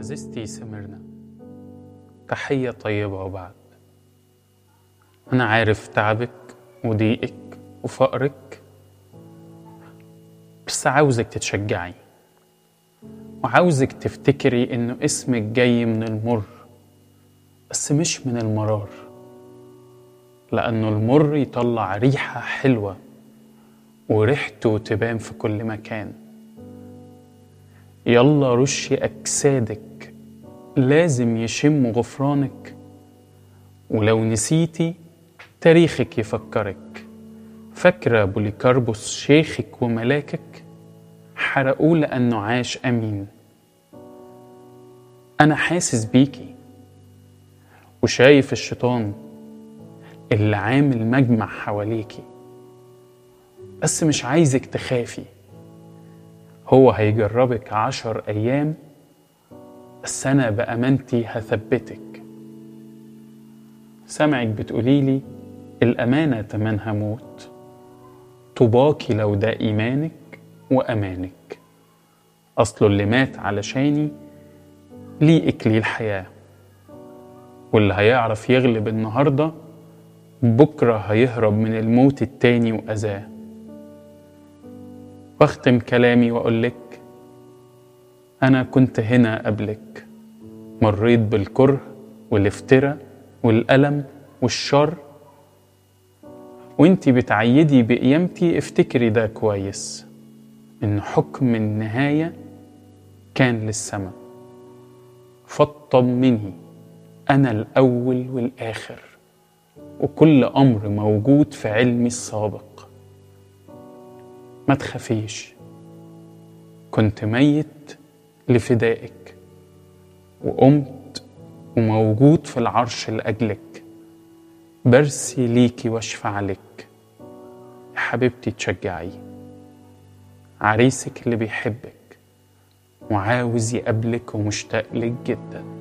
عزيزتي سمرنا. تحية طيبة وبعد. أنا عارف تعبك وضيقك وفقرك بس عاوزك تتشجعي وعاوزك تفتكري إنه اسمك جاي من المر بس مش من المرار لأنه المر يطلع ريحة حلوة وريحته تبان في كل مكان. يلا رشي أجسادك. لازم يشم غفرانك. ولو نسيتي تاريخك يفكرك. فاكرة بوليكاربوس شيخك وملاكك؟ حرقوه لأنه عاش أمين. أنا حاسس بيكي. وشايف الشيطان اللي عامل مجمع حواليكي. بس مش عايزك تخافي. هو هيجربك عشر أيام. بس أنا بأمانتي هثبتك. سامعك بتقوليلي الأمانة تمنها موت. طوباكي لو ده إيمانك وأمانك. أصله اللي مات علشاني ليه إكليل حياة واللي هيعرف يغلب النهاردة بكرة هيهرب من الموت التاني وأذاه. واختم كلامي وأقولك أنا كنت هنا قبلك مريت بالكره والافتراء والألم والشر. وإنتي بتعيدي بقيامتي افتكري ده كويس إن حكم النهاية كان للسماء. فاطمني أنا الأول والآخر وكل أمر موجود في علمي السابق. ما تخافيش. كنت ميت لفدائك وقمت وموجود في العرش لأجلك. برسي ليكي واشفع لك. حبيبتي تشجعي. عريسك اللي بيحبك وعاوز يقابلك ومشتاق لك جداً.